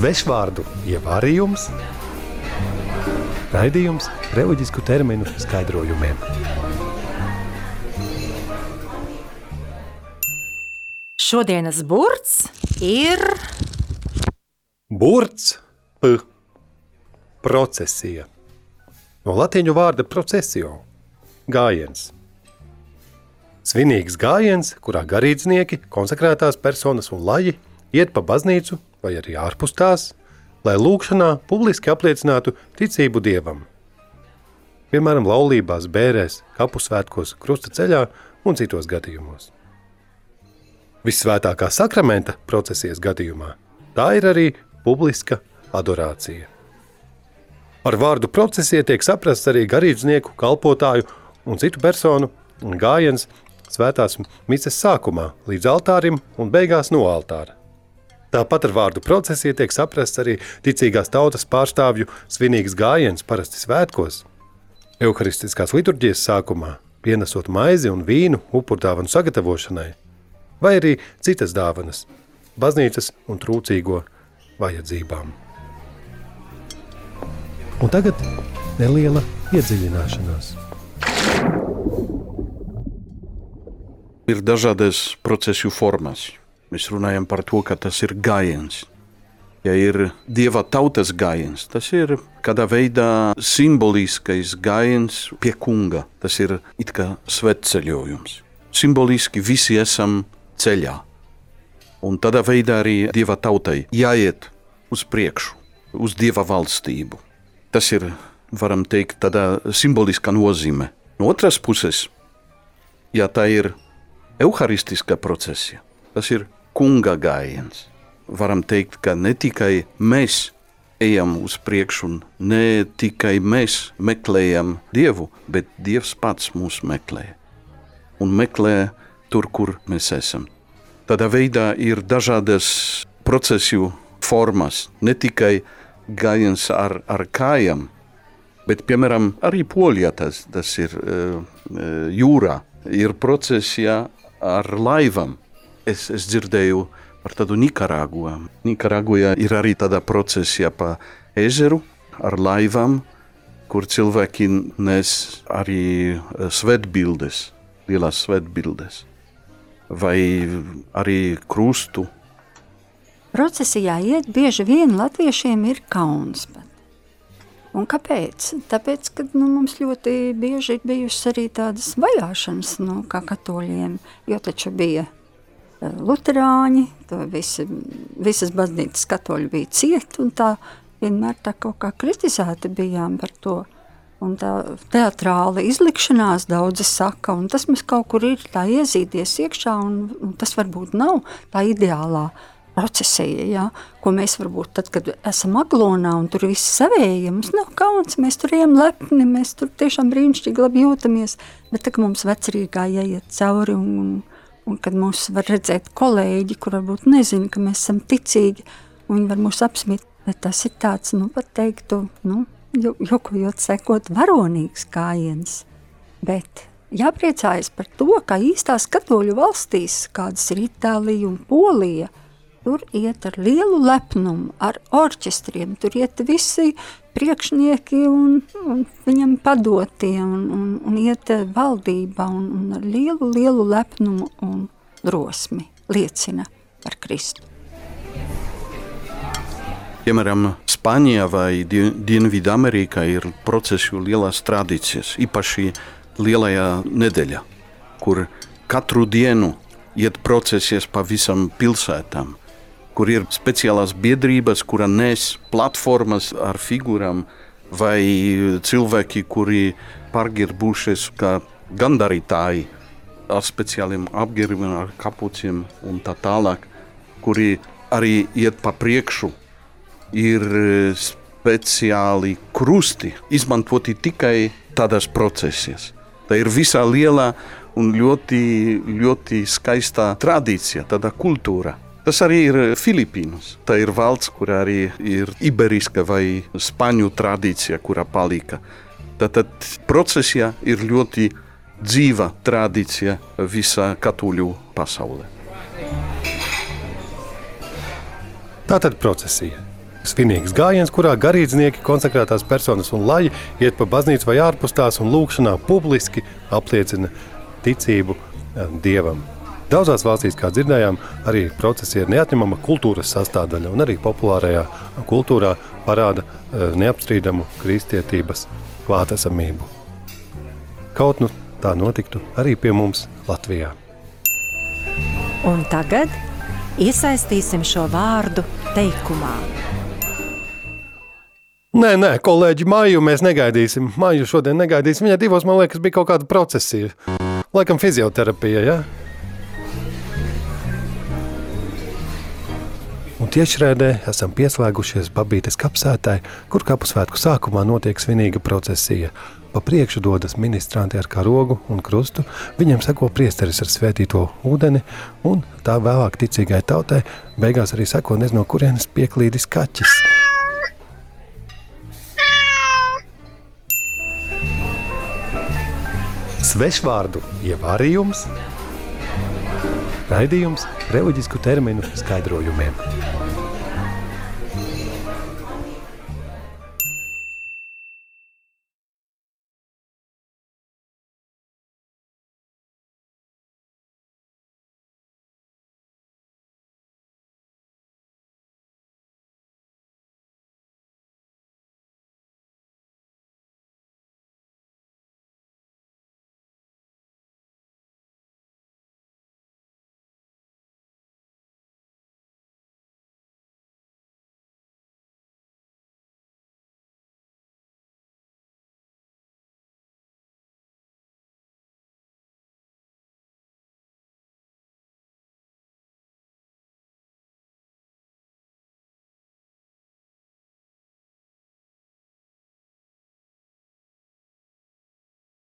svešvārdu ievārījums, raidījums reliģisku terminu skaidrojumiem. Šodienas burts ir Burts, p, procesija. No latīņu vārda procesio – gājiens. Svinīgs gājiens, kurā garīdznieki, konsekrētās personas un laji iet pa baznīcu vai arī ārpus tās, lai lūkšanā publiski apliecinātu ticību Dievam. Piemēram, laulībās, bērēs, kapusvētkos, krusta ceļā un citos gadījumos. Visvētākā sakramenta procesijas gadījumā tā ir arī publiska adorācija. Ar vārdu procesija tiek saprasts arī garīdznieku, kalpotāju un citu personu gājiens svētās mises sākumā līdz altārim un beigās no altāra. Tāpat ar vārdu procesija tiek saprasts arī ticīgās tautas pārstāvju svinīgs gājiens parasti svētkos. Euharistiskās liturģijas sākumā, pienesot maizi un vīnu upurdāvanu sagatavošanai, vai arī citas dāvanas, baznīcas un trūcīgo vajadzībām. Un tagad neliela iedziļināšanās. Ir dažādas procesu formas. Mēs runājam par to, ka tas ir gājiens. Ja ir dieva tautas gājiens, tas ir kādā veidā simboliskais gājiens pie kunga. Tas ir it kā svētceļojums. Simboliski visi esam ceļā. Un tādā veidā arī dieva tautai jāiet uz priekšu, uz dieva valstību. Tas ir, varam teikt, tādā simboliskā nozīmē. No otras puses, ja tā ir evaharistiskā procesija, tas ir kunga gājiens. Varam teikt, ka ne tikai mēs ejam uz priekšu, un ne tikai mēs meklējam dievu, bet dievs pats mūs meklē. Un meklē tur, kur mēs esam. Tādā veidā ir dažādas procesu formas, ne tikai gājiens ar, ar kājām, bet, piemēram, arī polijā tas, tas ir uh, jūrā. Ir procesija ar laivām. Es, es dzirdēju par tādu Nikaragua. Nikaragujā ir arī tāda procesija pa ezeru ar laivām, kur cilvēki nes arī svētbildes, lielās svētbildes, vai arī krustu. Procesijā iet bieži vien latviešiem ir kauns. Pat. Un kāpēc? Tāpēc, ka nu, mums ļoti bieži ir bijušas arī tādas vajāšanas nu, kā katoļiem, jo taču bija luterāņi, visi, visas baznīcas katoļi bija cieti, un tā vienmēr tā kaut kā kritizēti bijām par to. Un tā teatrāla izlikšanās daudzi saka, un tas mums kaut kur ir tā iezīdies iekšā, un, un tas varbūt nav tā ideālā procesija, ja, ko mēs varbūt tad, kad esam aglonā un tur viss savēja, mums nav kauns, mēs tur ejam lepni, mēs tur tiešām brīnišķīgi labi jūtamies, bet tagad mums vecerīgā jāiet cauri un, un, un kad mūs var redzēt kolēģi, kur varbūt nezina, ka mēs esam ticīgi, un viņi var mūs apsmīt, bet tas ir tāds, nu, pat teiktu, nu, jokojot sekot varonīgs kājiens, bet jāpriecājas par to, ka īstās katoļu valstīs, kādas ir Itālija un Polija, Tur iet ar lielu lepnumu, ar orķestriem. Tur iet visi priekšnieki un, un viņam padotie, un, un, un iet valdībā un, un ar lielu, lielu lepnumu un drosmi liecina par Kristu. Piemēram, Spānijā vai Dienvidamerikā ir procesu lielās tradīcijas, īpaši lielajā nedēļā, kur katru dienu iet procesijas pa visam pilsētām kur ir speciālās biedrības, kura nes platformas ar figūrām, vai cilvēki, kuri pārgirbušies kā gandarītāji ar speciāliem apģērbiem, ar kapuciem un tā tālāk, kuri arī iet pa priekšu, ir speciāli krusti, izmantoti tikai tādās procesijās. Tā ir visā lielā un ļoti, ļoti skaistā tradīcija, tāda kultūra. Tas arī ir Filipīnas. Tā ir valsts, kur arī ir iberiska vai spāņu tradīcija, kura palika. Tātad procesijā ir ļoti dzīva tradīcija visā katoļu pasaulē. Tātad procesija. svinīgs gājiens, kurā garīdznieki, konsekrētās personas un laji iet pa baznīcu vai ārpus tās un lūkšanā publiski apliecina ticību eh, dievam. Daudzās valstīs, kā dzirdējām, arī procesija ir neatņemama kultūras sastāvdaļa, un arī populārajā kultūrā parāda eh, neapstrīdamu kristietības klātesamību. Kaut nu tā notiktu arī pie mums Latvijā. Un tagad iesaistīsim šo vārdu teikumā. Nē, nē, kolēģi, māju mēs negaidīsim. Māju šodien negaidīsim. Viņai divos, man liekas, bija kaut kāda procesija. Laikam fizioterapija, ja? Tiešraidē esam pieslēgušies Babītes kapsētai, kur kapusvētku sākumā notiek svinīga procesija. Pa priekšu dodas ministranti ar karogu un krustu, viņiem seko priesteris ar svētīto ūdeni, un tā vēlāk ticīgai tautai beigās arī seko nezinu, kurienes pieklīdis kaķis. Svešvārdu ievārījums, raidījums reliģisku terminu skaidrojumiem.